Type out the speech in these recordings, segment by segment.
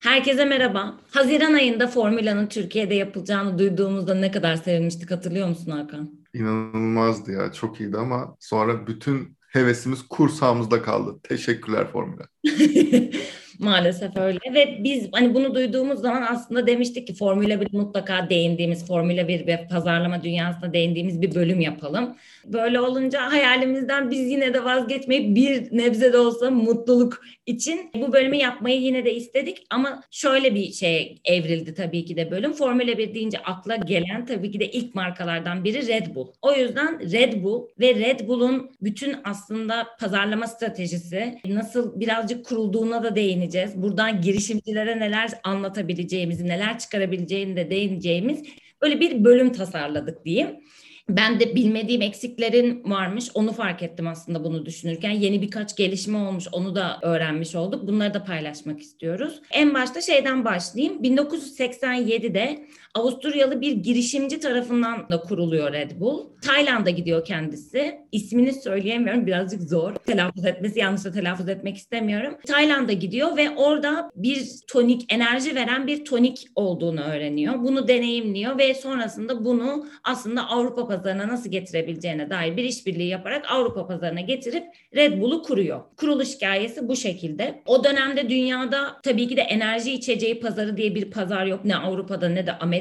Herkese merhaba. Haziran ayında Formula'nın Türkiye'de yapılacağını duyduğumuzda ne kadar sevinmiştik hatırlıyor musun Hakan? İnanılmazdı ya. Çok iyiydi ama sonra bütün hevesimiz kursağımızda kaldı. Teşekkürler Formula. Maalesef öyle ve biz hani bunu duyduğumuz zaman aslında demiştik ki Formula 1 mutlaka değindiğimiz, Formula 1 ve pazarlama dünyasına değindiğimiz bir bölüm yapalım. Böyle olunca hayalimizden biz yine de vazgeçmeyip bir nebze de olsa mutluluk için bu bölümü yapmayı yine de istedik ama şöyle bir şey evrildi tabii ki de bölüm. Formula 1 deyince akla gelen tabii ki de ilk markalardan biri Red Bull. O yüzden Red Bull ve Red Bull'un bütün aslında pazarlama stratejisi nasıl birazcık kurulduğuna da değineceğiz değineceğiz. Buradan girişimcilere neler anlatabileceğimizi, neler çıkarabileceğini de değineceğimiz böyle bir bölüm tasarladık diyeyim. Ben de bilmediğim eksiklerin varmış. Onu fark ettim aslında bunu düşünürken. Yeni birkaç gelişme olmuş. Onu da öğrenmiş olduk. Bunları da paylaşmak istiyoruz. En başta şeyden başlayayım. 1987'de Avusturyalı bir girişimci tarafından da kuruluyor Red Bull. Tayland'a gidiyor kendisi. İsmini söyleyemiyorum birazcık zor. Telaffuz etmesi yanlışla telaffuz etmek istemiyorum. Tayland'a gidiyor ve orada bir tonik, enerji veren bir tonik olduğunu öğreniyor. Bunu deneyimliyor ve sonrasında bunu aslında Avrupa pazarına nasıl getirebileceğine dair bir işbirliği yaparak Avrupa pazarına getirip Red Bull'u kuruyor. Kuruluş hikayesi bu şekilde. O dönemde dünyada tabii ki de enerji içeceği pazarı diye bir pazar yok. Ne Avrupa'da ne de Amerika'da.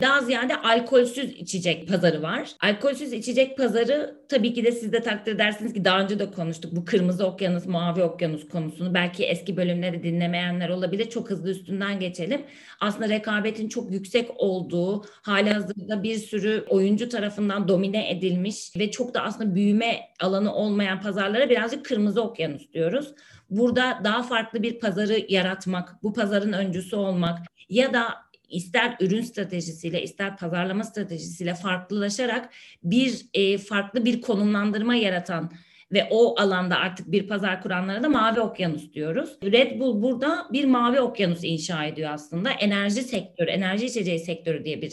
Daha ziyade alkolsüz içecek pazarı var. Alkolsüz içecek pazarı tabii ki de siz de takdir edersiniz ki daha önce de konuştuk. Bu kırmızı okyanus, mavi okyanus konusunu. Belki eski bölümleri dinlemeyenler olabilir. Çok hızlı üstünden geçelim. Aslında rekabetin çok yüksek olduğu, halihazırda bir sürü oyuncu tarafından domine edilmiş ve çok da aslında büyüme alanı olmayan pazarlara birazcık kırmızı okyanus diyoruz. Burada daha farklı bir pazarı yaratmak, bu pazarın öncüsü olmak ya da ister ürün stratejisiyle ister pazarlama stratejisiyle farklılaşarak bir e, farklı bir konumlandırma yaratan ve o alanda artık bir pazar kuranlara da mavi okyanus diyoruz. Red Bull burada bir mavi okyanus inşa ediyor aslında. Enerji sektörü, enerji içeceği sektörü diye bir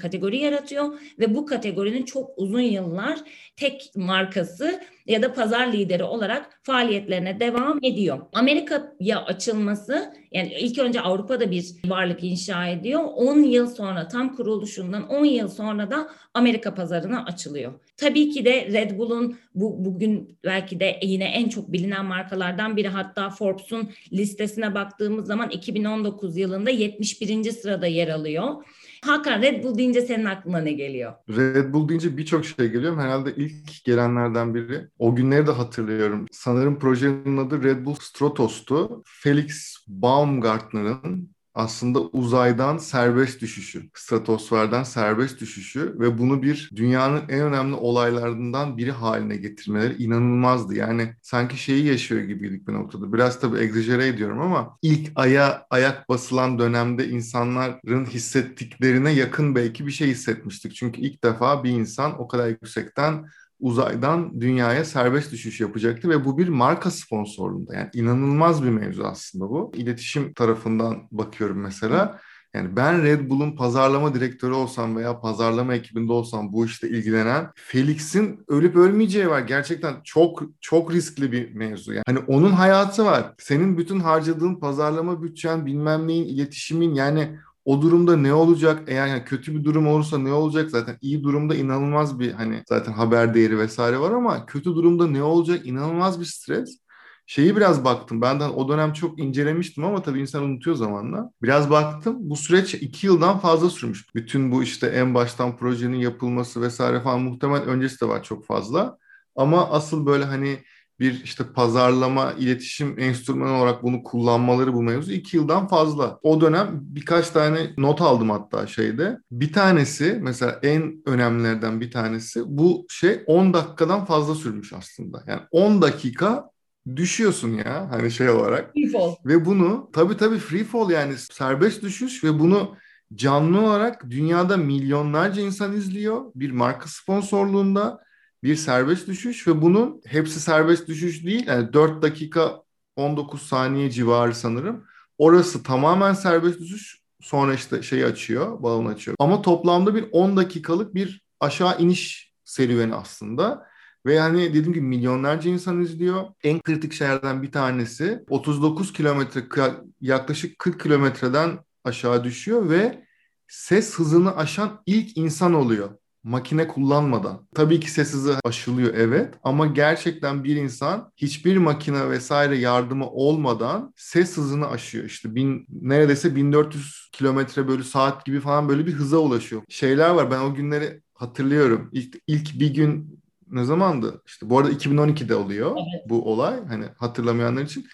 kategori yaratıyor ve bu kategorinin çok uzun yıllar tek markası ya da pazar lideri olarak faaliyetlerine devam ediyor. Amerika'ya açılması yani ilk önce Avrupa'da bir varlık inşa ediyor. 10 yıl sonra tam kuruluşundan 10 yıl sonra da Amerika pazarına açılıyor. Tabii ki de Red Bull'un bu bugün belki de yine en çok bilinen markalardan biri hatta Forbes'un listesine baktığımız zaman 2019 yılında 71. sırada yer alıyor. Hakan Red Bull deyince senin aklına ne geliyor? Red Bull deyince birçok şey geliyor. Herhalde ilk gelenlerden biri. O günleri de hatırlıyorum. Sanırım projenin adı Red Bull Stratos'tu. Felix Baumgartner'ın aslında uzaydan serbest düşüşü, stratosferden serbest düşüşü ve bunu bir dünyanın en önemli olaylarından biri haline getirmeleri inanılmazdı. Yani sanki şeyi yaşıyor gibiydik bir noktada. Biraz tabii egzajere ediyorum ama ilk aya ayak basılan dönemde insanların hissettiklerine yakın belki bir şey hissetmiştik. Çünkü ilk defa bir insan o kadar yüksekten uzaydan dünyaya serbest düşüş yapacaktı ve bu bir marka sponsorluğunda. Yani inanılmaz bir mevzu aslında bu. İletişim tarafından bakıyorum mesela. Yani ben Red Bull'un pazarlama direktörü olsam veya pazarlama ekibinde olsam bu işte ilgilenen Felix'in ölüp ölmeyeceği var. Gerçekten çok çok riskli bir mevzu. Yani hani onun hayatı var. Senin bütün harcadığın pazarlama bütçen, bilmem neyin, iletişimin yani o durumda ne olacak? Eğer yani kötü bir durum olursa ne olacak? Zaten iyi durumda inanılmaz bir hani zaten haber değeri vesaire var ama kötü durumda ne olacak? İnanılmaz bir stres. Şeyi biraz baktım. Benden o dönem çok incelemiştim ama tabii insan unutuyor zamanla. Biraz baktım. Bu süreç iki yıldan fazla sürmüş. Bütün bu işte en baştan projenin yapılması vesaire falan muhtemelen öncesi de var çok fazla. Ama asıl böyle hani bir işte pazarlama, iletişim enstrümanı olarak bunu kullanmaları bu mevzu iki yıldan fazla. O dönem birkaç tane not aldım hatta şeyde. Bir tanesi mesela en önemlilerden bir tanesi bu şey 10 dakikadan fazla sürmüş aslında. Yani 10 dakika düşüyorsun ya hani şey olarak. Free fall. Ve bunu tabii tabii free fall yani serbest düşüş ve bunu canlı olarak dünyada milyonlarca insan izliyor. Bir marka sponsorluğunda bir serbest düşüş ve bunun hepsi serbest düşüş değil. Yani 4 dakika 19 saniye civarı sanırım. Orası tamamen serbest düşüş. Sonra işte şey açıyor, balon açıyor. Ama toplamda bir 10 dakikalık bir aşağı iniş serüveni aslında. Ve yani dediğim gibi milyonlarca insan izliyor. En kritik şeylerden bir tanesi 39 kilometre yaklaşık 40 kilometreden aşağı düşüyor ve ses hızını aşan ilk insan oluyor makine kullanmadan. Tabii ki ses hızı aşılıyor evet ama gerçekten bir insan hiçbir makine vesaire yardımı olmadan ses hızını aşıyor. İşte bin, neredeyse 1400 kilometre bölü saat gibi falan böyle bir hıza ulaşıyor. Şeyler var ben o günleri hatırlıyorum. İlk, ilk bir gün ne zamandı? İşte bu arada 2012'de oluyor evet. bu olay. Hani hatırlamayanlar için.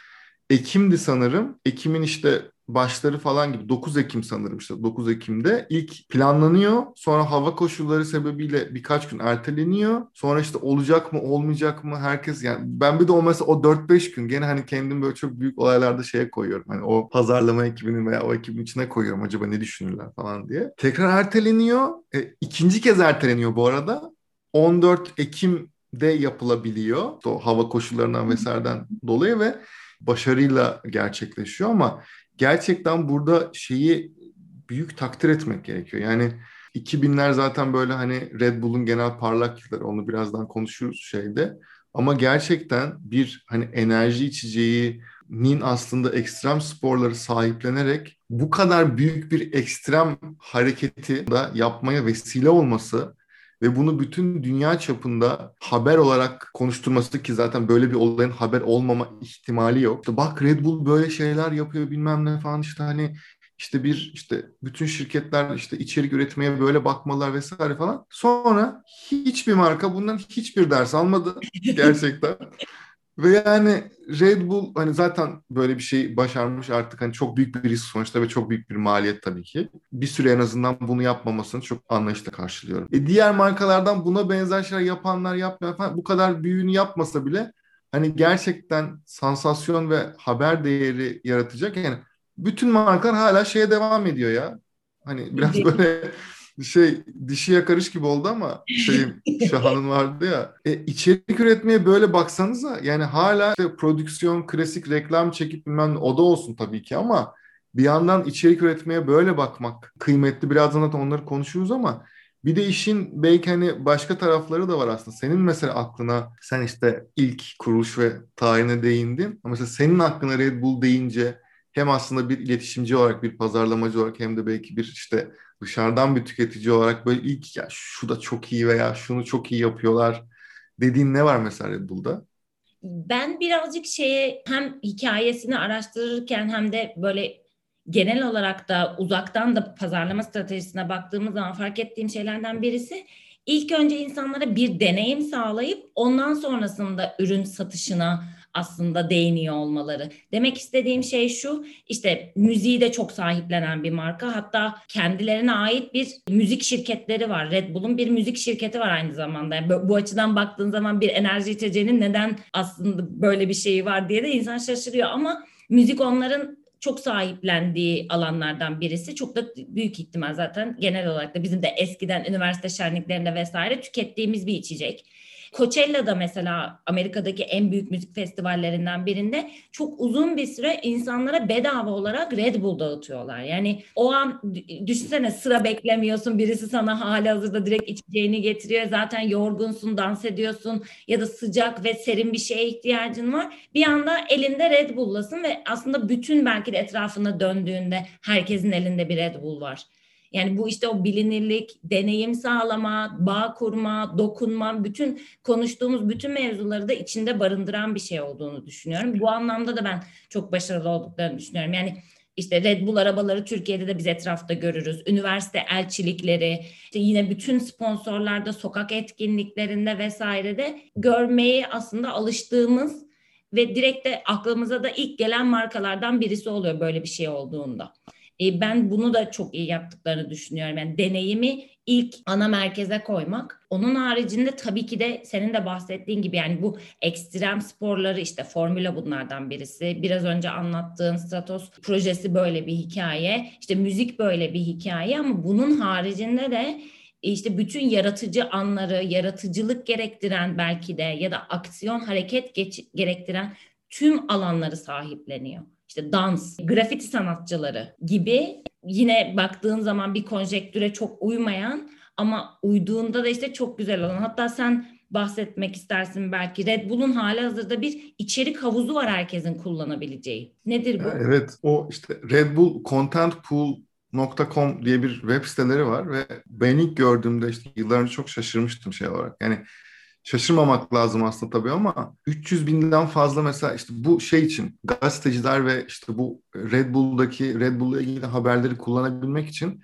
Ekim'di sanırım. Ekim'in işte başları falan gibi 9 Ekim sanırım işte 9 Ekim'de ilk planlanıyor. Sonra hava koşulları sebebiyle birkaç gün erteleniyor. Sonra işte olacak mı olmayacak mı herkes yani ben bir de o mesela o 4-5 gün gene hani kendim böyle çok büyük olaylarda şeye koyuyorum. Hani o pazarlama ekibinin veya o ekibin içine koyuyorum acaba ne düşünürler falan diye. Tekrar erteleniyor. E, ikinci kez erteleniyor bu arada. 14 Ekim'de yapılabiliyor. O hava koşullarından vesaireden dolayı ve başarıyla gerçekleşiyor ama gerçekten burada şeyi büyük takdir etmek gerekiyor. Yani 2000'ler zaten böyle hani Red Bull'un genel parlak yılları onu birazdan konuşuruz şeyde. Ama gerçekten bir hani enerji içeceğinin aslında ekstrem sporları sahiplenerek bu kadar büyük bir ekstrem hareketi da yapmaya vesile olması ve bunu bütün dünya çapında haber olarak konuşturması ki zaten böyle bir olayın haber olmama ihtimali yok. İşte bak Red Bull böyle şeyler yapıyor bilmem ne falan işte hani işte bir işte bütün şirketler işte içerik üretmeye böyle bakmalar vesaire falan. Sonra hiçbir marka bundan hiçbir ders almadı gerçekten. Ve yani Red Bull hani zaten böyle bir şey başarmış artık hani çok büyük bir risk sonuçta ve çok büyük bir maliyet tabii ki. Bir süre en azından bunu yapmamasını çok anlayışla karşılıyorum. E diğer markalardan buna benzer şeyler yapanlar yapmayan falan bu kadar büyüğünü yapmasa bile hani gerçekten sansasyon ve haber değeri yaratacak yani bütün markalar hala şeye devam ediyor ya. Hani biraz böyle şey dişi yakarış gibi oldu ama şey Şahan'ın vardı ya. E, içerik üretmeye böyle baksanıza yani hala işte prodüksiyon, klasik reklam çekip bilmem o da olsun tabii ki ama bir yandan içerik üretmeye böyle bakmak kıymetli. Birazdan da onları konuşuruz ama bir de işin belki hani başka tarafları da var aslında. Senin mesela aklına sen işte ilk kuruluş ve tarihine değindin. Ama mesela senin aklına Red Bull deyince hem aslında bir iletişimci olarak bir pazarlamacı olarak hem de belki bir işte dışarıdan bir tüketici olarak böyle ilk ya şu da çok iyi veya şunu çok iyi yapıyorlar dediğin ne var mesela Red Bull'da? Ben birazcık şeye hem hikayesini araştırırken hem de böyle genel olarak da uzaktan da pazarlama stratejisine baktığımız zaman fark ettiğim şeylerden birisi ilk önce insanlara bir deneyim sağlayıp ondan sonrasında ürün satışına aslında değiniyor olmaları. Demek istediğim şey şu işte müziği de çok sahiplenen bir marka hatta kendilerine ait bir müzik şirketleri var. Red Bull'un bir müzik şirketi var aynı zamanda. Yani bu açıdan baktığın zaman bir enerji içeceğinin neden aslında böyle bir şeyi var diye de insan şaşırıyor ama müzik onların çok sahiplendiği alanlardan birisi. Çok da büyük ihtimal zaten genel olarak da bizim de eskiden üniversite şenliklerinde vesaire tükettiğimiz bir içecek. Coachella'da mesela Amerika'daki en büyük müzik festivallerinden birinde çok uzun bir süre insanlara bedava olarak Red Bull dağıtıyorlar. Yani o an düşünsene sıra beklemiyorsun birisi sana hali hazırda direkt içeceğini getiriyor. Zaten yorgunsun, dans ediyorsun ya da sıcak ve serin bir şeye ihtiyacın var. Bir anda elinde Red Bull'lasın ve aslında bütün belki de etrafına döndüğünde herkesin elinde bir Red Bull var. Yani bu işte o bilinirlik, deneyim sağlama, bağ kurma, dokunma, bütün konuştuğumuz bütün mevzuları da içinde barındıran bir şey olduğunu düşünüyorum. Bu anlamda da ben çok başarılı olduklarını düşünüyorum. Yani işte Red Bull arabaları Türkiye'de de biz etrafta görürüz. Üniversite elçilikleri, işte yine bütün sponsorlarda, sokak etkinliklerinde vesairede görmeyi aslında alıştığımız ve direkt de aklımıza da ilk gelen markalardan birisi oluyor böyle bir şey olduğunda. E, ben bunu da çok iyi yaptıklarını düşünüyorum. Yani deneyimi ilk ana merkeze koymak. Onun haricinde tabii ki de senin de bahsettiğin gibi yani bu ekstrem sporları işte formüla bunlardan birisi. Biraz önce anlattığın Stratos projesi böyle bir hikaye. İşte müzik böyle bir hikaye ama bunun haricinde de işte bütün yaratıcı anları, yaratıcılık gerektiren belki de ya da aksiyon hareket geç, gerektiren tüm alanları sahipleniyor işte dans, grafiti sanatçıları gibi yine baktığın zaman bir konjektüre çok uymayan ama uyduğunda da işte çok güzel olan. Hatta sen bahsetmek istersin belki. Red Bull'un hali hazırda bir içerik havuzu var herkesin kullanabileceği. Nedir bu? Evet o işte Red Bull Content Pool .com diye bir web siteleri var ve ben ilk gördüğümde işte yıllar önce çok şaşırmıştım şey olarak. Yani şaşırmamak lazım aslında tabii ama 300 binden fazla mesela işte bu şey için gazeteciler ve işte bu Red Bull'daki Red Bull'la ilgili haberleri kullanabilmek için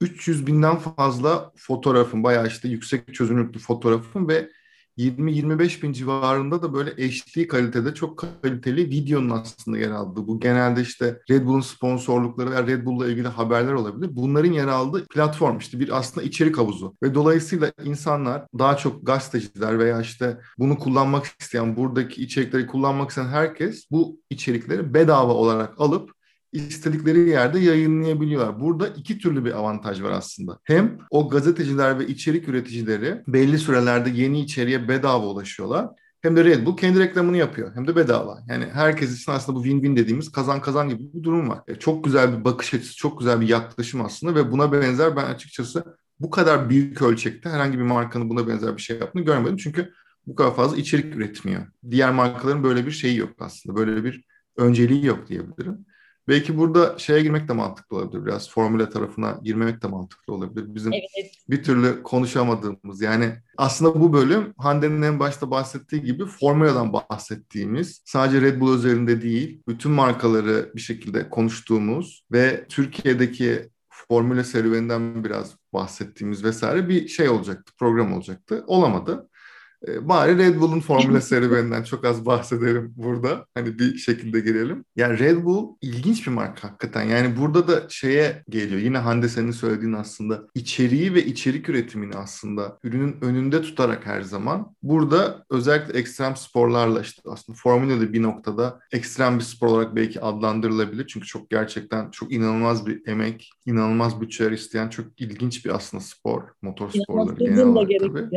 300 binden fazla fotoğrafın bayağı işte yüksek çözünürlüklü fotoğrafın ve 20-25 bin civarında da böyle HD kalitede çok kaliteli videonun aslında yer aldığı. Bu genelde işte Red Bull'un sponsorlukları veya Red Bull'la ilgili haberler olabilir. Bunların yer aldığı platform işte bir aslında içerik havuzu. Ve dolayısıyla insanlar daha çok gazeteciler veya işte bunu kullanmak isteyen, buradaki içerikleri kullanmak isteyen herkes bu içerikleri bedava olarak alıp istedikleri yerde yayınlayabiliyorlar. Burada iki türlü bir avantaj var aslında. Hem o gazeteciler ve içerik üreticileri belli sürelerde yeni içeriğe bedava ulaşıyorlar. Hem de Red Bull kendi reklamını yapıyor. Hem de bedava. Yani herkes için aslında bu win-win dediğimiz kazan kazan gibi bir durum var. E, çok güzel bir bakış açısı, çok güzel bir yaklaşım aslında ve buna benzer ben açıkçası bu kadar büyük ölçekte herhangi bir markanın buna benzer bir şey yaptığını görmedim. Çünkü bu kadar fazla içerik üretmiyor. Diğer markaların böyle bir şeyi yok aslında. Böyle bir önceliği yok diyebilirim. Belki burada şeye girmek de mantıklı olabilir. Biraz formüle tarafına girmemek de mantıklı olabilir. Bizim evet. bir türlü konuşamadığımız yani aslında bu bölüm Hande'nin en başta bahsettiği gibi formüladan bahsettiğimiz sadece Red Bull üzerinde değil bütün markaları bir şekilde konuştuğumuz ve Türkiye'deki formüle serüveninden biraz bahsettiğimiz vesaire bir şey olacaktı, program olacaktı. Olamadı. E, bari Red Bull'un Formula serüveninden çok az bahsedelim burada. Hani bir şekilde girelim. Yani Red Bull ilginç bir marka hakikaten. Yani burada da şeye geliyor. Yine Hande senin söylediğin aslında içeriği ve içerik üretimini aslında ürünün önünde tutarak her zaman. Burada özellikle ekstrem sporlarla işte aslında Formula da bir noktada ekstrem bir spor olarak belki adlandırılabilir. Çünkü çok gerçekten çok inanılmaz bir emek, inanılmaz bütçeler isteyen çok ilginç bir aslında spor. Motor sporları genel olarak tabii.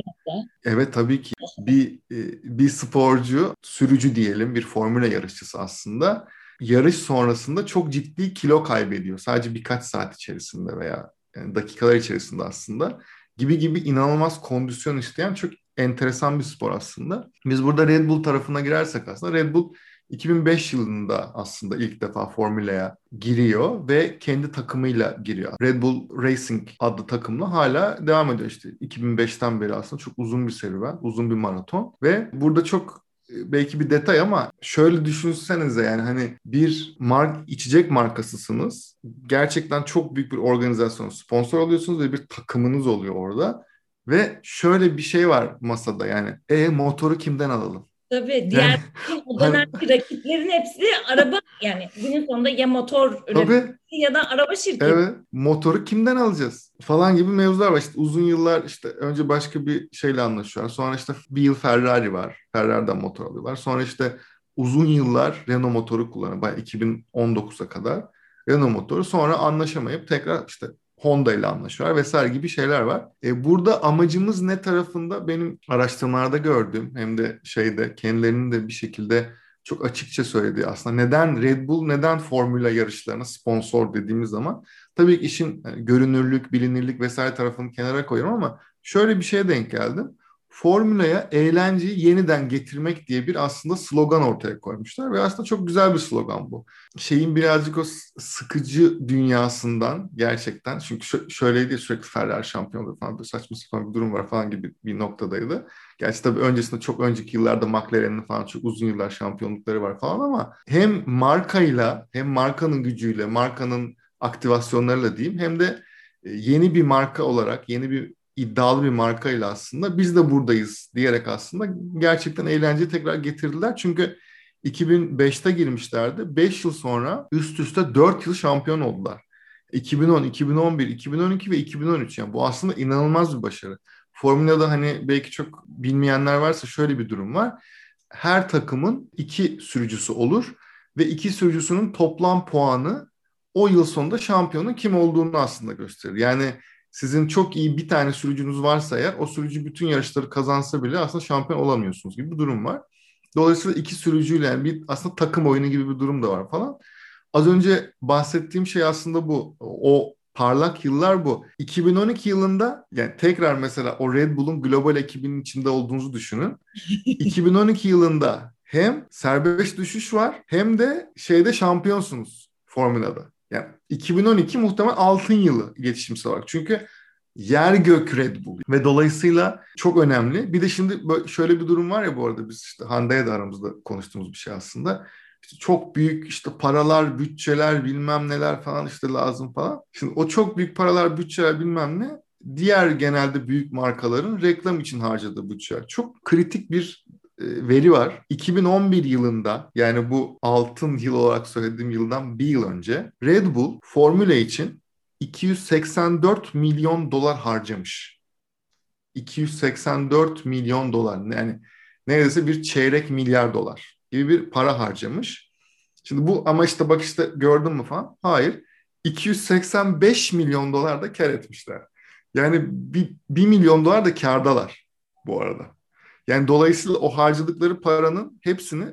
Evet tabii ki bir e, bir sporcu, sürücü diyelim, bir formüle yarışçısı aslında yarış sonrasında çok ciddi kilo kaybediyor. Sadece birkaç saat içerisinde veya yani dakikalar içerisinde aslında gibi gibi inanılmaz kondisyon isteyen çok enteresan bir spor aslında. Biz burada Red Bull tarafına girersek aslında Red Bull 2005 yılında aslında ilk defa Formula'ya giriyor ve kendi takımıyla giriyor. Red Bull Racing adlı takımla hala devam ediyor işte. 2005'ten beri aslında çok uzun bir serüven, uzun bir maraton ve burada çok e, belki bir detay ama şöyle düşünsenize yani hani bir mark içecek markasısınız. Gerçekten çok büyük bir organizasyon sponsor oluyorsunuz ve bir takımınız oluyor orada. Ve şöyle bir şey var masada yani e motoru kimden alalım? Tabii diğer yani, o dönemki rakiplerin hepsi araba yani günün sonunda ya motor üreticisi ya da araba şirketi. Evet. Motoru kimden alacağız? Falan gibi mevzular var. İşte uzun yıllar işte önce başka bir şeyle anlaşıyorlar. Sonra işte bir yıl Ferrari var. Ferrari'den motor alıyorlar. Sonra işte uzun yıllar Renault motoru kullanıyor. Bayağı 2019'a kadar Renault motoru. Sonra anlaşamayıp tekrar işte Honda ile anlaşıyorlar vesaire gibi şeyler var. E, burada amacımız ne tarafında benim araştırmalarda gördüğüm hem de şeyde kendilerinin de bir şekilde çok açıkça söylediği aslında neden Red Bull neden Formula yarışlarına sponsor dediğimiz zaman tabii ki işin yani görünürlük, bilinirlik vesaire tarafını kenara koyuyorum ama şöyle bir şeye denk geldim formülaya eğlenceyi yeniden getirmek diye bir aslında slogan ortaya koymuşlar ve aslında çok güzel bir slogan bu. Şeyin birazcık o sıkıcı dünyasından gerçekten çünkü şöyleydi sürekli Ferrari şampiyonluğu falan böyle saçma sapan bir durum var falan gibi bir noktadaydı. Gerçi tabii öncesinde çok önceki yıllarda McLaren'in falan çok uzun yıllar şampiyonlukları var falan ama hem markayla hem markanın gücüyle markanın aktivasyonlarıyla diyeyim hem de e, yeni bir marka olarak yeni bir iddialı bir markayla aslında biz de buradayız diyerek aslında gerçekten eğlence tekrar getirdiler. Çünkü 2005'te girmişlerdi. 5 yıl sonra üst üste 4 yıl şampiyon oldular. 2010, 2011, 2012 ve 2013 yani bu aslında inanılmaz bir başarı. Formula'da hani belki çok bilmeyenler varsa şöyle bir durum var. Her takımın iki sürücüsü olur ve iki sürücüsünün toplam puanı o yıl sonunda şampiyonun kim olduğunu aslında gösterir. Yani sizin çok iyi bir tane sürücünüz varsa eğer o sürücü bütün yarışları kazansa bile aslında şampiyon olamıyorsunuz gibi bir durum var. Dolayısıyla iki sürücüyle yani bir aslında takım oyunu gibi bir durum da var falan. Az önce bahsettiğim şey aslında bu. O parlak yıllar bu. 2012 yılında yani tekrar mesela o Red Bull'un global ekibinin içinde olduğunuzu düşünün. 2012 yılında hem serbest düşüş var hem de şeyde şampiyonsunuz Formula'da. Yani 2012 muhtemelen altın yılı geçişimsel olarak. Çünkü yer gök Red Bull ve dolayısıyla çok önemli. Bir de şimdi şöyle bir durum var ya bu arada biz işte Hande'ye de aramızda konuştuğumuz bir şey aslında. İşte çok büyük işte paralar, bütçeler bilmem neler falan işte lazım falan. Şimdi o çok büyük paralar, bütçeler bilmem ne diğer genelde büyük markaların reklam için harcadığı bütçeler. Çok kritik bir veri var. 2011 yılında yani bu altın yıl olarak söylediğim yıldan bir yıl önce Red Bull Formula için 284 milyon dolar harcamış. 284 milyon dolar yani neredeyse bir çeyrek milyar dolar gibi bir para harcamış. Şimdi bu ama işte bak işte gördün mü falan? Hayır. 285 milyon dolar da kar etmişler. Yani bir, bir milyon dolar da kardalar bu arada. Yani dolayısıyla o harcadıkları paranın hepsini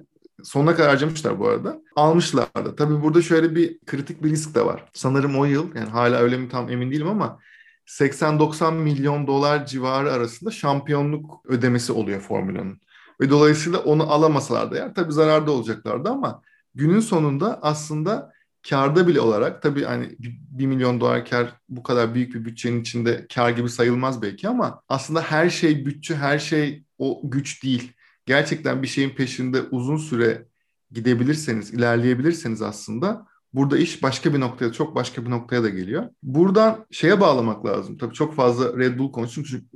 sonuna kadar harcamışlar bu arada. Almışlar da. Tabii burada şöyle bir kritik bir risk de var. Sanırım o yıl yani hala öyle mi tam emin değilim ama 80-90 milyon dolar civarı arasında şampiyonluk ödemesi oluyor Formula'nın. Ve dolayısıyla onu alamasalar da yani tabii zararda olacaklardı ama günün sonunda aslında karda bile olarak tabii hani 1 milyon dolar kar bu kadar büyük bir bütçenin içinde kar gibi sayılmaz belki ama aslında her şey bütçe, her şey o güç değil. Gerçekten bir şeyin peşinde uzun süre gidebilirseniz, ilerleyebilirseniz aslında burada iş başka bir noktaya, çok başka bir noktaya da geliyor. Buradan şeye bağlamak lazım. Tabii çok fazla Red Bull konuştum çünkü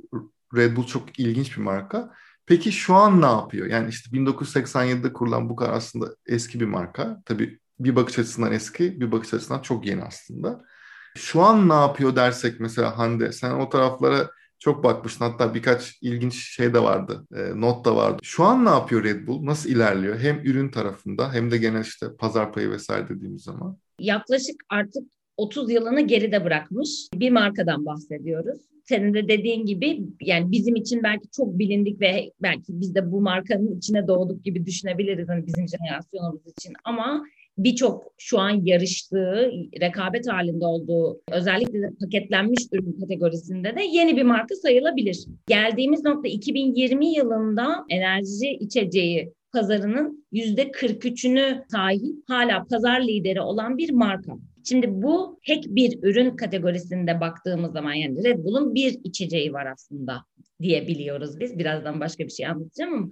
Red Bull çok ilginç bir marka. Peki şu an ne yapıyor? Yani işte 1987'de kurulan bu kadar aslında eski bir marka. Tabii bir bakış açısından eski, bir bakış açısından çok yeni aslında. Şu an ne yapıyor dersek mesela Hande, sen o taraflara çok bakmıştın. Hatta birkaç ilginç şey de vardı. E, not da vardı. Şu an ne yapıyor Red Bull? Nasıl ilerliyor? Hem ürün tarafında hem de genel işte pazar payı vesaire dediğimiz zaman. Yaklaşık artık 30 yılını geride bırakmış bir markadan bahsediyoruz. Senin de dediğin gibi yani bizim için belki çok bilindik ve belki biz de bu markanın içine doğduk gibi düşünebiliriz hani bizim jenerasyonumuz için ama birçok şu an yarıştığı, rekabet halinde olduğu özellikle de paketlenmiş ürün kategorisinde de yeni bir marka sayılabilir. Geldiğimiz nokta 2020 yılında enerji içeceği pazarının yüzde 43'ünü sahip hala pazar lideri olan bir marka. Şimdi bu tek bir ürün kategorisinde baktığımız zaman yani Red Bull'un bir içeceği var aslında diyebiliyoruz biz. Birazdan başka bir şey anlatacağım ama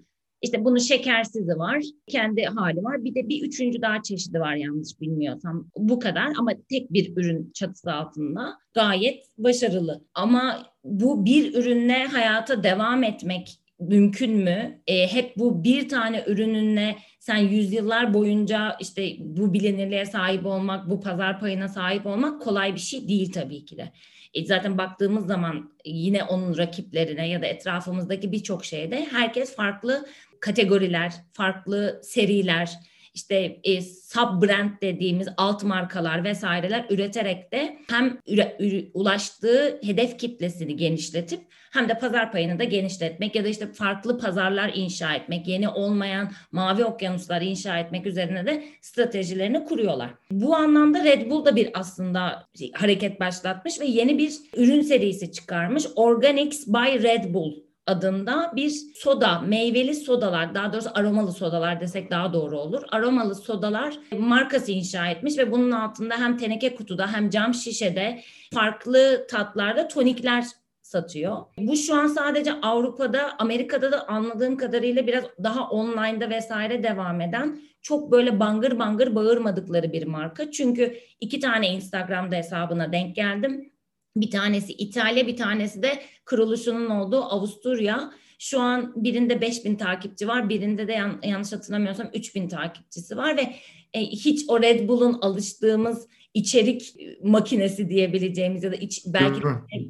işte bunun şekersizi var, kendi hali var. Bir de bir üçüncü daha çeşidi var yanlış bilmiyorsam. Bu kadar ama tek bir ürün çatısı altında gayet başarılı. Ama bu bir ürünle hayata devam etmek mümkün mü? E, hep bu bir tane ürününle sen yüzyıllar boyunca işte bu bilinirliğe sahip olmak, bu pazar payına sahip olmak kolay bir şey değil tabii ki de. E, zaten baktığımız zaman yine onun rakiplerine ya da etrafımızdaki birçok şeyde herkes farklı kategoriler, farklı seriler, işte e, sub brand dediğimiz alt markalar vesaireler üreterek de hem üre, üre, ulaştığı hedef kitlesini genişletip hem de pazar payını da genişletmek ya da işte farklı pazarlar inşa etmek, yeni olmayan mavi okyanuslar inşa etmek üzerine de stratejilerini kuruyorlar. Bu anlamda Red Bull da bir aslında hareket başlatmış ve yeni bir ürün serisi çıkarmış. Organics by Red Bull adında bir soda, meyveli sodalar, daha doğrusu aromalı sodalar desek daha doğru olur. Aromalı sodalar markası inşa etmiş ve bunun altında hem teneke kutuda hem cam şişede farklı tatlarda tonikler satıyor. Bu şu an sadece Avrupa'da, Amerika'da da anladığım kadarıyla biraz daha online'da vesaire devam eden çok böyle bangır bangır bağırmadıkları bir marka. Çünkü iki tane Instagram'da hesabına denk geldim. Bir tanesi İtalya, bir tanesi de kuruluşunun olduğu Avusturya. Şu an birinde 5000 takipçi var, birinde de yan, yanlış hatırlamıyorsam 3000 takipçisi var ve e, hiç o Red Bull'un alıştığımız içerik makinesi diyebileceğimiz ya da iç, belki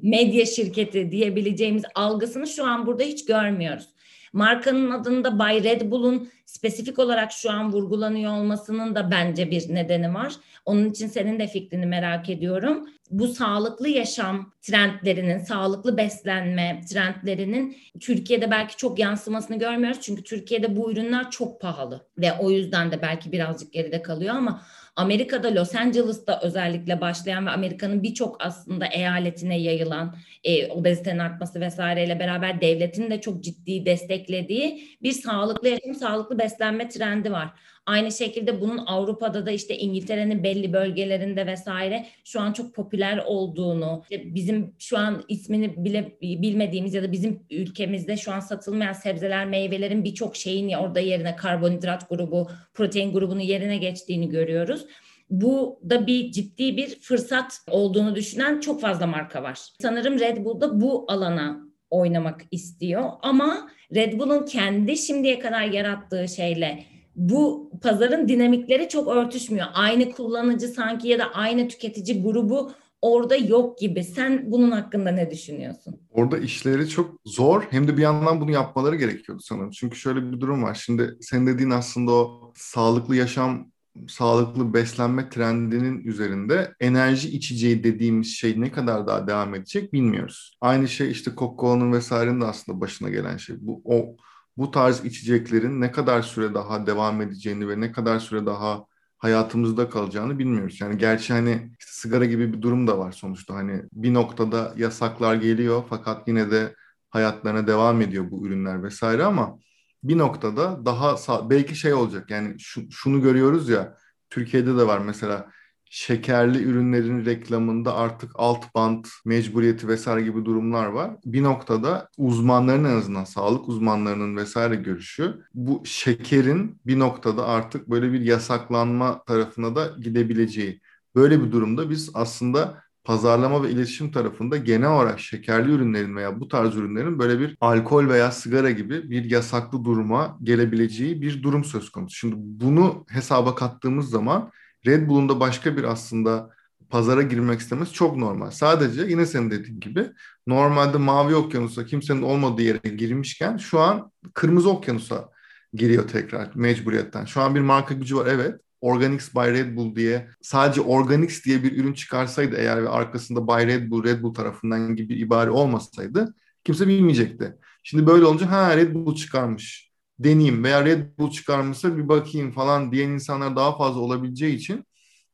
medya şirketi diyebileceğimiz algısını şu an burada hiç görmüyoruz. Markanın adında Bay Red Bull'un spesifik olarak şu an vurgulanıyor olmasının da bence bir nedeni var. Onun için senin de fikrini merak ediyorum. Bu sağlıklı yaşam trendlerinin, sağlıklı beslenme trendlerinin Türkiye'de belki çok yansımasını görmüyoruz. Çünkü Türkiye'de bu ürünler çok pahalı ve o yüzden de belki birazcık geride kalıyor ama Amerika'da Los Angeles'ta özellikle başlayan ve Amerika'nın birçok aslında eyaletine yayılan e, obezitenin artması vesaireyle beraber devletin de çok ciddi desteklediği bir sağlıklı yaşam, sağlıklı beslenme trendi var. Aynı şekilde bunun Avrupa'da da işte İngiltere'nin belli bölgelerinde vesaire şu an çok popüler olduğunu, bizim şu an ismini bile bilmediğimiz ya da bizim ülkemizde şu an satılmayan sebzeler, meyvelerin birçok şeyin orada yerine karbonhidrat grubu, protein grubunu yerine geçtiğini görüyoruz. Bu da bir ciddi bir fırsat olduğunu düşünen çok fazla marka var. Sanırım Red Bull da bu alana oynamak istiyor ama Red Bull'un kendi şimdiye kadar yarattığı şeyle bu pazarın dinamikleri çok örtüşmüyor. Aynı kullanıcı sanki ya da aynı tüketici grubu orada yok gibi. Sen bunun hakkında ne düşünüyorsun? Orada işleri çok zor hem de bir yandan bunu yapmaları gerekiyordu sanırım. Çünkü şöyle bir durum var. Şimdi sen dediğin aslında o sağlıklı yaşam, sağlıklı beslenme trendinin üzerinde enerji içeceği dediğimiz şey ne kadar daha devam edecek bilmiyoruz. Aynı şey işte Coca-Cola'nın vesairenin de aslında başına gelen şey. Bu o bu tarz içeceklerin ne kadar süre daha devam edeceğini ve ne kadar süre daha hayatımızda kalacağını bilmiyoruz. Yani gerçi hani işte sigara gibi bir durum da var sonuçta. Hani bir noktada yasaklar geliyor fakat yine de hayatlarına devam ediyor bu ürünler vesaire ama bir noktada daha belki şey olacak. Yani şu, şunu görüyoruz ya Türkiye'de de var mesela şekerli ürünlerin reklamında artık alt band mecburiyeti vesaire gibi durumlar var. Bir noktada uzmanların en azından sağlık uzmanlarının vesaire görüşü bu şekerin bir noktada artık böyle bir yasaklanma tarafına da gidebileceği. Böyle bir durumda biz aslında pazarlama ve iletişim tarafında genel olarak şekerli ürünlerin veya bu tarz ürünlerin böyle bir alkol veya sigara gibi bir yasaklı duruma gelebileceği bir durum söz konusu. Şimdi bunu hesaba kattığımız zaman Red Bull'un da başka bir aslında pazara girmek istemesi çok normal. Sadece yine senin dediğin gibi normalde mavi okyanusa kimsenin olmadığı yere girmişken şu an kırmızı okyanusa giriyor tekrar mecburiyetten. Şu an bir marka gücü var evet. Organics by Red Bull diye sadece Organics diye bir ürün çıkarsaydı eğer ve arkasında by Red Bull, Red Bull tarafından gibi bir ibare olmasaydı kimse bilmeyecekti. Şimdi böyle olunca ha Red Bull çıkarmış deneyeyim veya Red Bull çıkarmışsa bir bakayım falan diyen insanlar daha fazla olabileceği için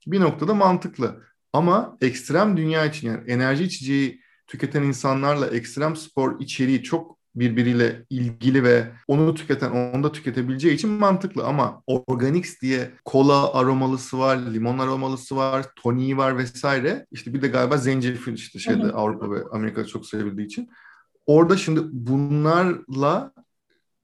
bir noktada mantıklı. Ama ekstrem dünya için yani enerji içeceği tüketen insanlarla ekstrem spor içeriği çok birbiriyle ilgili ve onu tüketen onu da tüketebileceği için mantıklı ama Organics diye kola aromalısı var, limon aromalısı var, toniği var vesaire. İşte bir de galiba zencefil işte şeyde Avrupa ve Amerika'da çok sevildiği için. Orada şimdi bunlarla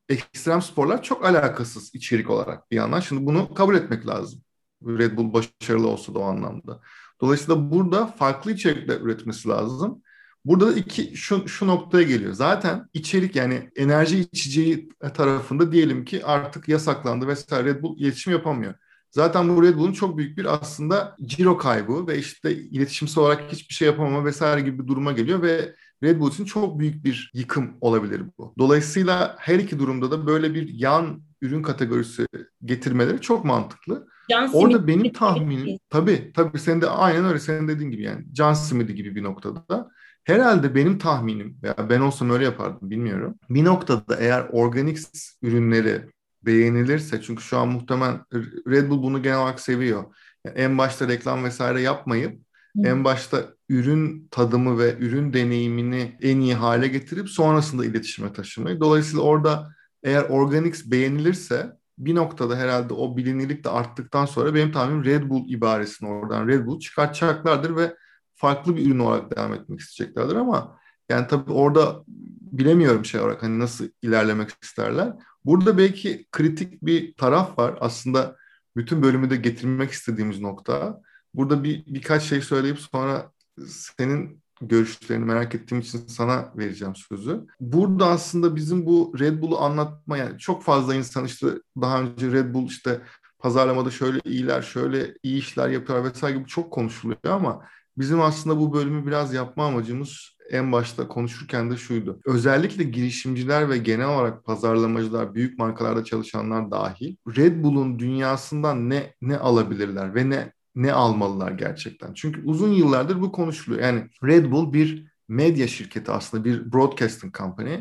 ekstrem sporlar çok alakasız içerik olarak bir yandan. Şimdi bunu kabul etmek lazım. Red Bull başarılı olsa da o anlamda. Dolayısıyla burada farklı içerikler üretmesi lazım. Burada da iki şu, şu noktaya geliyor. Zaten içerik yani enerji içeceği tarafında diyelim ki artık yasaklandı vesaire Red Bull iletişim yapamıyor. Zaten bu Red Bull'un çok büyük bir aslında ciro kaybı ve işte iletişimsel olarak hiçbir şey yapamama vesaire gibi bir duruma geliyor ve Red Bull için çok büyük bir yıkım olabilir bu. Dolayısıyla her iki durumda da böyle bir yan ürün kategorisi getirmeleri çok mantıklı. Can Orada benim tahminim tabii tabii sen de aynen öyle senin dediğin gibi yani can simidi gibi bir noktada da herhalde benim tahminim veya ben olsam öyle yapardım bilmiyorum. Bir noktada eğer organik ürünleri beğenilirse çünkü şu an muhtemelen Red Bull bunu genel olarak seviyor. Yani en başta reklam vesaire yapmayıp en başta ürün tadımı ve ürün deneyimini en iyi hale getirip sonrasında iletişime taşımayı. Dolayısıyla orada eğer Organics beğenilirse bir noktada herhalde o bilinirlik de arttıktan sonra benim tahminim Red Bull ibaresini oradan Red Bull çıkartacaklardır ve farklı bir ürün olarak devam etmek isteyeceklerdir ama yani tabii orada bilemiyorum şey olarak hani nasıl ilerlemek isterler. Burada belki kritik bir taraf var. Aslında bütün bölümü de getirmek istediğimiz nokta. Burada bir birkaç şey söyleyip sonra senin görüşlerini merak ettiğim için sana vereceğim sözü. Burada aslında bizim bu Red Bull'u anlatma yani çok fazla insan işte daha önce Red Bull işte pazarlamada şöyle iyiler, şöyle iyi işler yapıyor vesaire gibi çok konuşuluyor ama bizim aslında bu bölümü biraz yapma amacımız en başta konuşurken de şuydu. Özellikle girişimciler ve genel olarak pazarlamacılar, büyük markalarda çalışanlar dahil Red Bull'un dünyasından ne ne alabilirler ve ne ne almalılar gerçekten? Çünkü uzun yıllardır bu konuşuluyor. Yani Red Bull bir medya şirketi aslında bir broadcasting company.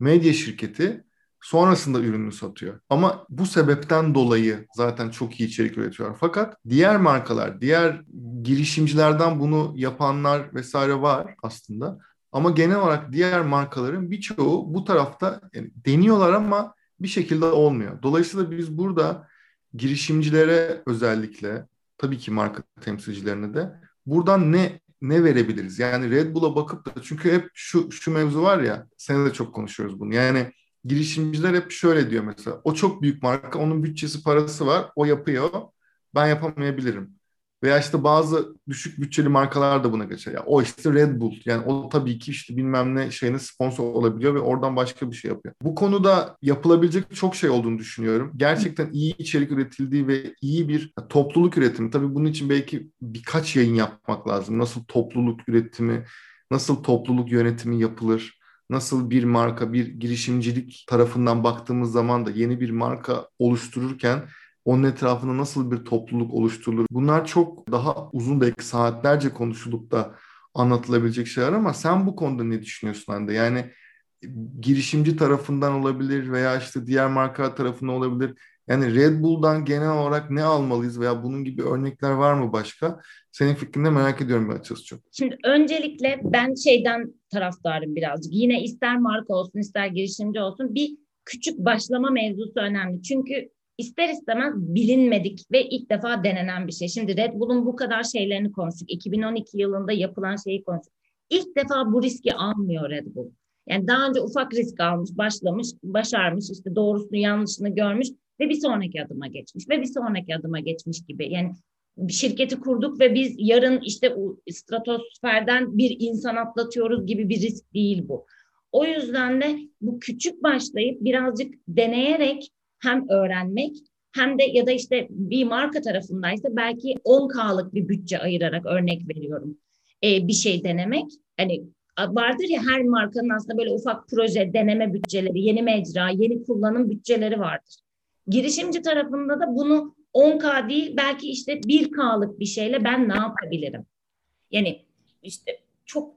Medya şirketi Sonrasında ürünü satıyor. Ama bu sebepten dolayı zaten çok iyi içerik üretiyorlar. Fakat diğer markalar, diğer girişimcilerden bunu yapanlar vesaire var aslında. Ama genel olarak diğer markaların birçoğu bu tarafta yani deniyorlar ama bir şekilde olmuyor. Dolayısıyla biz burada girişimcilere özellikle tabii ki marka temsilcilerine de buradan ne ne verebiliriz? Yani Red Bull'a bakıp da çünkü hep şu şu mevzu var ya sen de çok konuşuyoruz bunu. Yani girişimciler hep şöyle diyor mesela. O çok büyük marka, onun bütçesi, parası var. O yapıyor. Ben yapamayabilirim. Veya işte bazı düşük bütçeli markalar da buna geçer. Ya o işte Red Bull. Yani o tabii ki işte bilmem ne şeyine sponsor olabiliyor ve oradan başka bir şey yapıyor. Bu konuda yapılabilecek çok şey olduğunu düşünüyorum. Gerçekten iyi içerik üretildiği ve iyi bir topluluk üretimi. Tabii bunun için belki birkaç yayın yapmak lazım. Nasıl topluluk üretimi, nasıl topluluk yönetimi yapılır? Nasıl bir marka, bir girişimcilik tarafından baktığımız zaman da yeni bir marka oluştururken onun etrafında nasıl bir topluluk oluşturulur? Bunlar çok daha uzun belki saatlerce konuşulup da anlatılabilecek şeyler ama sen bu konuda ne düşünüyorsun Hande? Yani girişimci tarafından olabilir veya işte diğer marka tarafından olabilir. Yani Red Bull'dan genel olarak ne almalıyız veya bunun gibi örnekler var mı başka? Senin fikrini merak ediyorum ben açıkçası çok. Şimdi öncelikle ben şeyden taraftarım birazcık. Yine ister marka olsun ister girişimci olsun bir küçük başlama mevzusu önemli. Çünkü ister istemez bilinmedik ve ilk defa denenen bir şey. Şimdi Red Bull'un bu kadar şeylerini konuştuk. 2012 yılında yapılan şeyi konuştuk. İlk defa bu riski almıyor Red Bull. Yani daha önce ufak risk almış, başlamış, başarmış, işte doğrusunu yanlışını görmüş ve bir sonraki adıma geçmiş ve bir sonraki adıma geçmiş gibi. Yani şirketi kurduk ve biz yarın işte stratosferden bir insan atlatıyoruz gibi bir risk değil bu. O yüzden de bu küçük başlayıp birazcık deneyerek hem öğrenmek hem de ya da işte bir marka tarafındaysa belki 10K'lık bir bütçe ayırarak örnek veriyorum. Ee, bir şey denemek. Hani vardır ya her markanın aslında böyle ufak proje, deneme bütçeleri, yeni mecra, yeni kullanım bütçeleri vardır. Girişimci tarafında da bunu 10K değil belki işte 1K'lık bir şeyle ben ne yapabilirim? Yani işte çok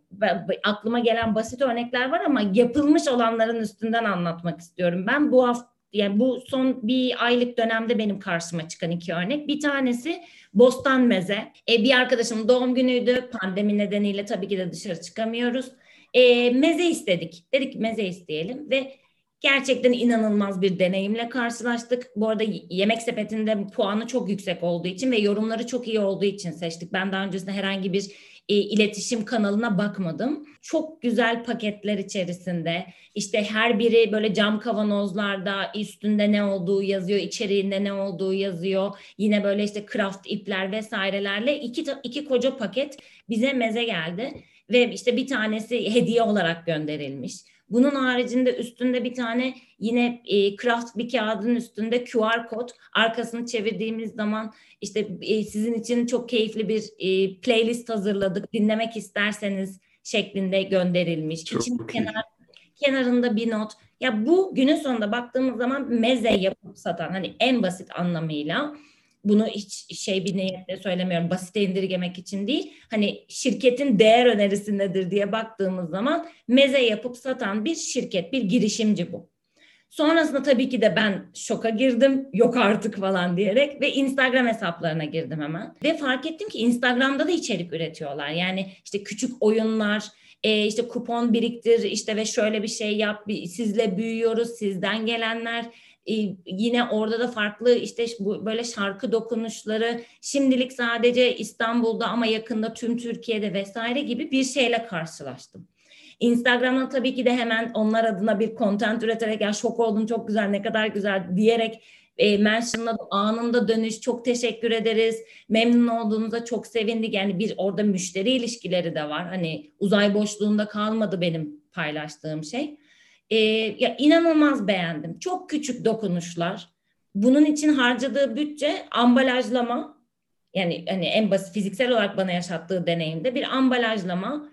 aklıma gelen basit örnekler var ama yapılmış olanların üstünden anlatmak istiyorum. Ben bu hafta yani bu son bir aylık dönemde benim karşıma çıkan iki örnek. Bir tanesi Bostan Meze. E, bir arkadaşımın doğum günüydü. Pandemi nedeniyle tabii ki de dışarı çıkamıyoruz. E, meze istedik. Dedik meze isteyelim ve gerçekten inanılmaz bir deneyimle karşılaştık. Bu arada yemek sepetinde puanı çok yüksek olduğu için ve yorumları çok iyi olduğu için seçtik. Ben daha öncesinde herhangi bir e, iletişim kanalına bakmadım. Çok güzel paketler içerisinde. İşte her biri böyle cam kavanozlarda üstünde ne olduğu yazıyor, içeriğinde ne olduğu yazıyor. Yine böyle işte craft ipler vesairelerle iki, iki koca paket bize meze geldi. Ve işte bir tanesi hediye olarak gönderilmiş. Bunun haricinde üstünde bir tane yine e, craft bir kağıdın üstünde QR kod. Arkasını çevirdiğimiz zaman işte e, sizin için çok keyifli bir e, playlist hazırladık. Dinlemek isterseniz şeklinde gönderilmiş. Çok İçin kenar, kenarında bir not. Ya bu günün sonunda baktığımız zaman meze yapıp satan hani en basit anlamıyla bunu hiç şey bir niyetle söylemiyorum basite indirgemek için değil. Hani şirketin değer önerisi nedir diye baktığımız zaman meze yapıp satan bir şirket, bir girişimci bu. Sonrasında tabii ki de ben şoka girdim. Yok artık falan diyerek ve Instagram hesaplarına girdim hemen. Ve fark ettim ki Instagram'da da içerik üretiyorlar. Yani işte küçük oyunlar, e, işte kupon biriktir işte ve şöyle bir şey yap, sizle büyüyoruz, sizden gelenler e, yine orada da farklı işte bu böyle şarkı dokunuşları şimdilik sadece İstanbul'da ama yakında tüm Türkiye'de vesaire gibi bir şeyle karşılaştım. Instagram'dan tabii ki de hemen onlar adına bir content üreterek ya şok oldum çok güzel ne kadar güzel diyerek e, mentionladım anında dönüş çok teşekkür ederiz memnun olduğunuza çok sevindik. Yani bir orada müşteri ilişkileri de var. Hani uzay boşluğunda kalmadı benim paylaştığım şey e, ya inanılmaz beğendim. Çok küçük dokunuşlar. Bunun için harcadığı bütçe ambalajlama. Yani hani en basit fiziksel olarak bana yaşattığı deneyimde bir ambalajlama.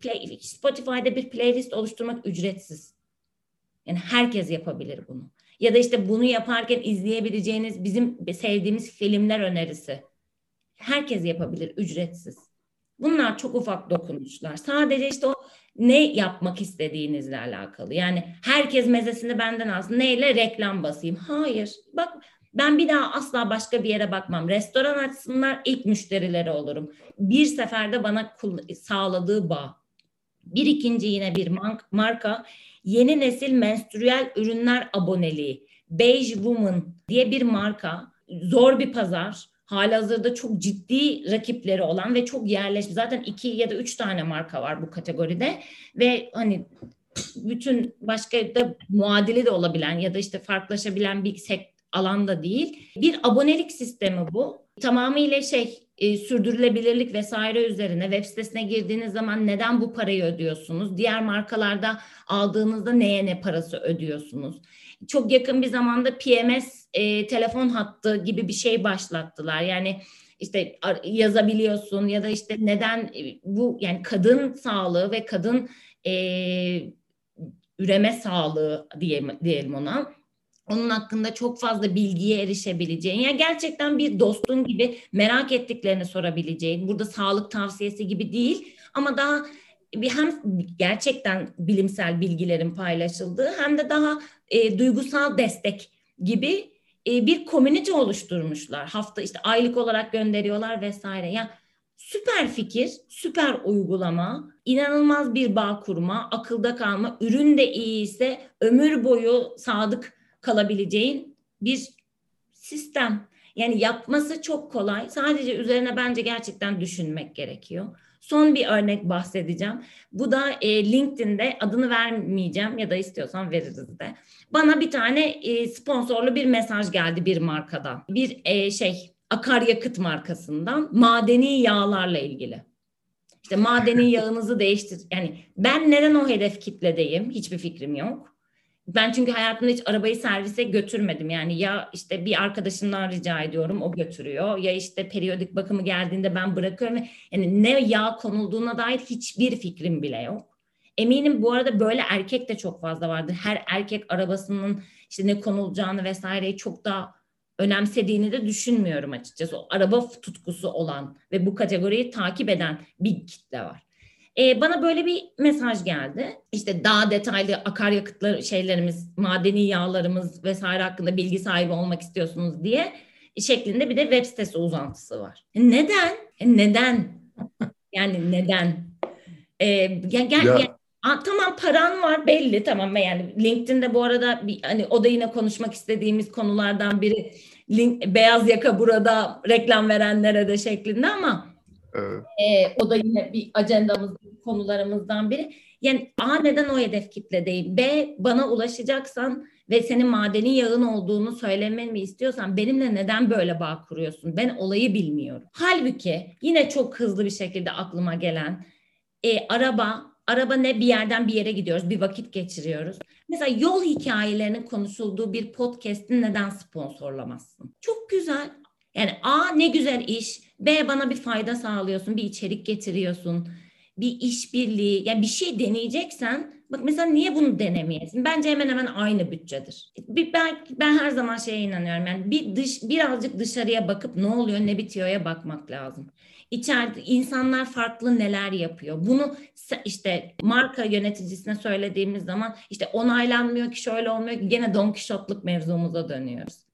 Play, Spotify'da bir playlist oluşturmak ücretsiz. Yani herkes yapabilir bunu. Ya da işte bunu yaparken izleyebileceğiniz bizim sevdiğimiz filmler önerisi. Herkes yapabilir ücretsiz. Bunlar çok ufak dokunuşlar. Sadece işte o ne yapmak istediğinizle alakalı. Yani herkes mezesini benden alsın. Neyle reklam basayım? Hayır. Bak ben bir daha asla başka bir yere bakmam. Restoran açsınlar ilk müşterileri olurum. Bir seferde bana sağladığı bağ. Bir ikinci yine bir marka yeni nesil menstrüel ürünler aboneliği. Beige Woman diye bir marka. Zor bir pazar. Halihazırda çok ciddi rakipleri olan ve çok yerleşmiş. Zaten iki ya da üç tane marka var bu kategoride. Ve hani bütün başka da muadili de olabilen ya da işte farklılaşabilen bir sek alanda değil. Bir abonelik sistemi bu. Tamamıyla şey e, sürdürülebilirlik vesaire üzerine web sitesine girdiğiniz zaman neden bu parayı ödüyorsunuz? Diğer markalarda aldığınızda neye ne parası ödüyorsunuz? Çok yakın bir zamanda PMS e, telefon hattı gibi bir şey başlattılar. Yani işte yazabiliyorsun ya da işte neden e, bu yani kadın sağlığı ve kadın e, üreme sağlığı diyelim, diyelim ona onun hakkında çok fazla bilgiye erişebileceğin, ya gerçekten bir dostun gibi merak ettiklerini sorabileceğin, burada sağlık tavsiyesi gibi değil ama daha bir hem gerçekten bilimsel bilgilerin paylaşıldığı hem de daha e, duygusal destek gibi e, bir komünite oluşturmuşlar. Hafta işte aylık olarak gönderiyorlar vesaire. Yani süper fikir, süper uygulama, inanılmaz bir bağ kurma, akılda kalma, ürün de iyi ise ömür boyu sadık kalabileceğin bir sistem. Yani yapması çok kolay. Sadece üzerine bence gerçekten düşünmek gerekiyor. Son bir örnek bahsedeceğim. Bu da e, LinkedIn'de adını vermeyeceğim ya da istiyorsan veririz de. Bana bir tane e, sponsorlu bir mesaj geldi bir markadan. Bir e, şey akaryakıt markasından madeni yağlarla ilgili. İşte madeni yağınızı değiştir. Yani ben neden o hedef kitledeyim hiçbir fikrim yok. Ben çünkü hayatımda hiç arabayı servise götürmedim. Yani ya işte bir arkadaşımdan rica ediyorum o götürüyor. Ya işte periyodik bakımı geldiğinde ben bırakıyorum. Yani ne yağ konulduğuna dair hiçbir fikrim bile yok. Eminim bu arada böyle erkek de çok fazla vardı. Her erkek arabasının işte ne konulacağını vesaireyi çok daha önemsediğini de düşünmüyorum açıkçası. O araba tutkusu olan ve bu kategoriyi takip eden bir kitle var. E, bana böyle bir mesaj geldi. İşte daha detaylı akaryakıtlar şeylerimiz, madeni yağlarımız vesaire hakkında bilgi sahibi olmak istiyorsunuz diye şeklinde bir de web sitesi uzantısı var. E, neden? E, neden? Yani neden? E, gel, gel, ya. Gel. A, tamam paran var belli tamam yani LinkedIn'de bu arada bir, hani o da yine konuşmak istediğimiz konulardan biri link, beyaz yaka burada reklam verenlere de şeklinde ama Evet. E, o da yine bir ajandamız, konularımızdan biri. Yani A neden o hedef kitle değil? B bana ulaşacaksan ve senin madeni yağın olduğunu söylememi istiyorsan benimle neden böyle bağ kuruyorsun? Ben olayı bilmiyorum. Halbuki yine çok hızlı bir şekilde aklıma gelen e, araba araba ne bir yerden bir yere gidiyoruz, bir vakit geçiriyoruz. Mesela yol hikayelerinin konuşulduğu bir podcast'in neden sponsorlamazsın? Çok güzel. Yani A ne güzel iş, B bana bir fayda sağlıyorsun, bir içerik getiriyorsun, bir işbirliği, yani bir şey deneyeceksen bak mesela niye bunu denemeyesin? Bence hemen hemen aynı bütçedir. Bir, ben, ben her zaman şeye inanıyorum yani bir dış, birazcık dışarıya bakıp ne oluyor ne bitiyorya bakmak lazım. İçeride insanlar farklı neler yapıyor. Bunu işte marka yöneticisine söylediğimiz zaman işte onaylanmıyor ki şöyle olmuyor ki gene Don Kişotluk mevzumuza dönüyoruz.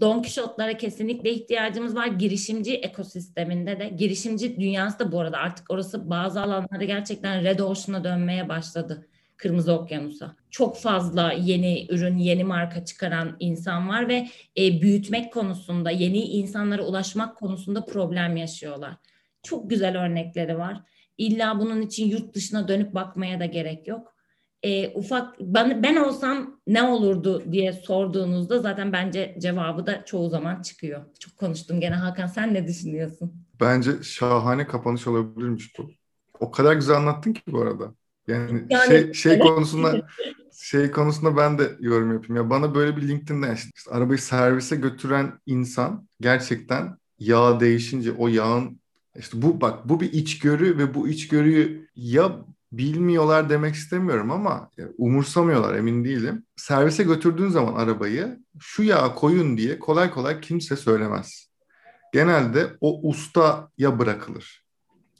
Don Kişotlara kesinlikle ihtiyacımız var. Girişimci ekosisteminde de, girişimci dünyası da bu arada artık orası bazı alanlarda gerçekten Red Ocean'a dönmeye başladı. Kırmızı Okyanus'a. Çok fazla yeni ürün, yeni marka çıkaran insan var ve e, büyütmek konusunda, yeni insanlara ulaşmak konusunda problem yaşıyorlar. Çok güzel örnekleri var. İlla bunun için yurt dışına dönüp bakmaya da gerek yok e, ufak ben, ben olsam ne olurdu diye sorduğunuzda zaten bence cevabı da çoğu zaman çıkıyor. Çok konuştum gene Hakan sen ne düşünüyorsun? Bence şahane kapanış olabilirmiş bu. O kadar güzel anlattın ki bu arada. Yani, yani şey şey konusunda şey konusunda ben de yorum yapayım. Ya bana böyle bir LinkedIn'den işte, işte arabayı servise götüren insan gerçekten yağ değişince o yağın işte bu bak bu bir içgörü ve bu içgörüyü ya bilmiyorlar demek istemiyorum ama umursamıyorlar emin değilim. Servise götürdüğün zaman arabayı şu yağı koyun diye kolay kolay kimse söylemez. Genelde o ustaya bırakılır.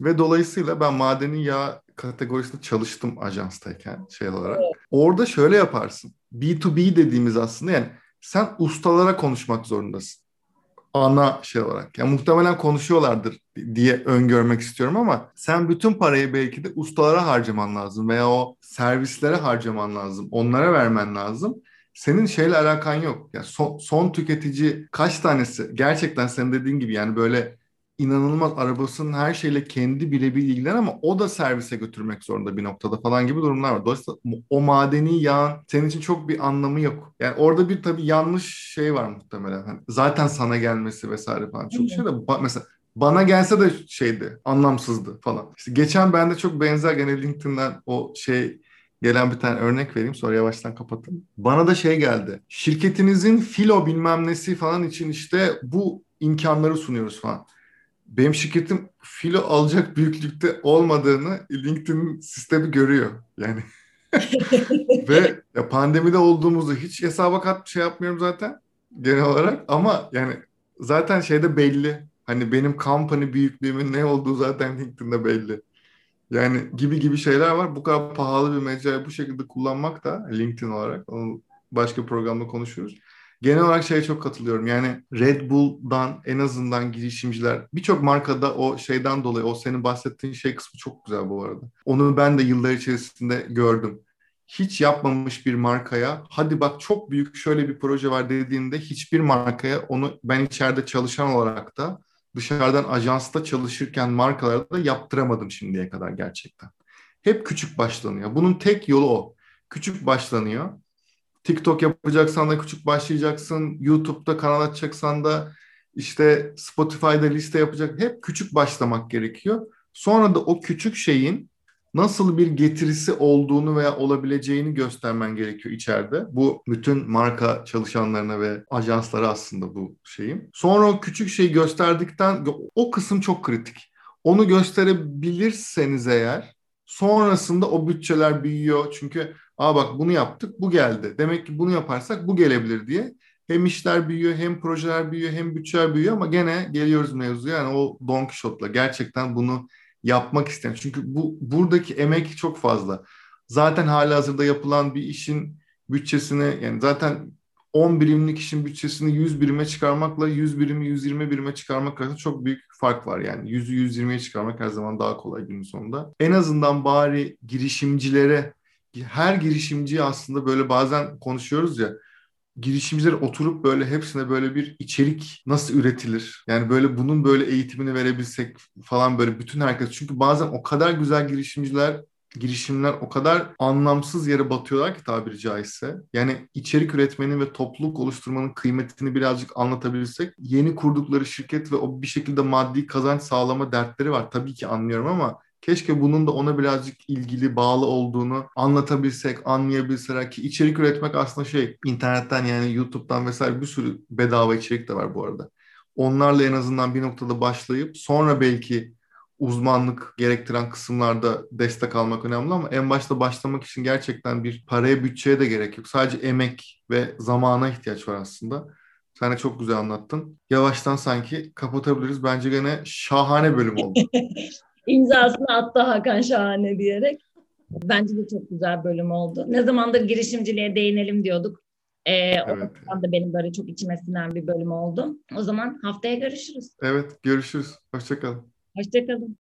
Ve dolayısıyla ben madeni yağ kategorisinde çalıştım ajanstayken şey olarak. Evet. Orada şöyle yaparsın. B2B dediğimiz aslında yani sen ustalara konuşmak zorundasın. Ana şey olarak. Yani muhtemelen konuşuyorlardır diye öngörmek istiyorum ama sen bütün parayı belki de ustalara harcaman lazım veya o servislere harcaman lazım. Onlara vermen lazım. Senin şeyle alakan yok. Yani son, son tüketici kaç tanesi gerçekten senin dediğin gibi yani böyle inanılmaz arabasının her şeyle kendi birebir ilgilen ama o da servise götürmek zorunda bir noktada falan gibi durumlar var. Dolayısıyla o madeni yağın senin için çok bir anlamı yok. Yani orada bir tabii yanlış şey var muhtemelen. Hani zaten sana gelmesi vesaire falan çok şey de mesela bana gelse de şeydi, anlamsızdı falan. İşte geçen bende çok benzer gene LinkedIn'den o şey gelen bir tane örnek vereyim sonra yavaştan kapatayım. Bana da şey geldi. Şirketinizin filo bilmem nesi falan için işte bu imkanları sunuyoruz falan benim şirketim filo alacak büyüklükte olmadığını LinkedIn sistemi görüyor. Yani ve ya pandemide olduğumuzu hiç hesaba kat şey yapmıyorum zaten genel olarak ama yani zaten şeyde belli. Hani benim company büyüklüğümün ne olduğu zaten LinkedIn'de belli. Yani gibi gibi şeyler var. Bu kadar pahalı bir mecrayı bu şekilde kullanmak da LinkedIn olarak onu başka programda konuşuruz. Genel olarak şeye çok katılıyorum. Yani Red Bull'dan en azından girişimciler birçok markada o şeyden dolayı o senin bahsettiğin şey kısmı çok güzel bu arada. Onu ben de yıllar içerisinde gördüm. Hiç yapmamış bir markaya hadi bak çok büyük şöyle bir proje var dediğinde hiçbir markaya onu ben içeride çalışan olarak da dışarıdan ajansta çalışırken markalarda da yaptıramadım şimdiye kadar gerçekten. Hep küçük başlanıyor. Bunun tek yolu o. Küçük başlanıyor TikTok yapacaksan da küçük başlayacaksın. YouTube'da kanal açacaksan da işte Spotify'da liste yapacak. Hep küçük başlamak gerekiyor. Sonra da o küçük şeyin nasıl bir getirisi olduğunu veya olabileceğini göstermen gerekiyor içeride. Bu bütün marka çalışanlarına ve ajanslara aslında bu şeyin. Sonra o küçük şeyi gösterdikten o kısım çok kritik. Onu gösterebilirseniz eğer sonrasında o bütçeler büyüyor. Çünkü Aa bak bunu yaptık, bu geldi. Demek ki bunu yaparsak bu gelebilir diye. Hem işler büyüyor, hem projeler büyüyor, hem bütçeler büyüyor ama gene geliyoruz mevzuya. Yani o Don Quixote'la gerçekten bunu yapmak isteyen. Çünkü bu buradaki emek çok fazla. Zaten hali hazırda yapılan bir işin bütçesini yani zaten 10 birimlik işin bütçesini 100 birime çıkarmakla 100 birimi 120 birime çıkarmak arasında çok büyük fark var. Yani 100'ü 120'ye çıkarmak her zaman daha kolay günün sonunda. En azından bari girişimcilere her girişimci aslında böyle bazen konuşuyoruz ya girişimciler oturup böyle hepsine böyle bir içerik nasıl üretilir? Yani böyle bunun böyle eğitimini verebilsek falan böyle bütün herkes. Çünkü bazen o kadar güzel girişimciler girişimler o kadar anlamsız yere batıyorlar ki tabiri caizse. Yani içerik üretmenin ve topluluk oluşturmanın kıymetini birazcık anlatabilsek yeni kurdukları şirket ve o bir şekilde maddi kazanç sağlama dertleri var. Tabii ki anlıyorum ama Keşke bunun da ona birazcık ilgili, bağlı olduğunu anlatabilsek, anlayabilsek ki içerik üretmek aslında şey internetten yani YouTube'dan vesaire bir sürü bedava içerik de var bu arada. Onlarla en azından bir noktada başlayıp sonra belki uzmanlık gerektiren kısımlarda destek almak önemli ama en başta başlamak için gerçekten bir paraya, bütçeye de gerek yok. Sadece emek ve zamana ihtiyaç var aslında. Sen de çok güzel anlattın. Yavaştan sanki kapatabiliriz. Bence gene şahane bölüm oldu. imzasını attı Hakan Şahane diyerek. Bence de çok güzel bölüm oldu. Ne zamandır girişimciliğe değinelim diyorduk. Ee, evet. O da benim böyle çok içime sinen bir bölüm oldu. O zaman haftaya görüşürüz. Evet görüşürüz. Hoşçakalın. Hoşçakalın.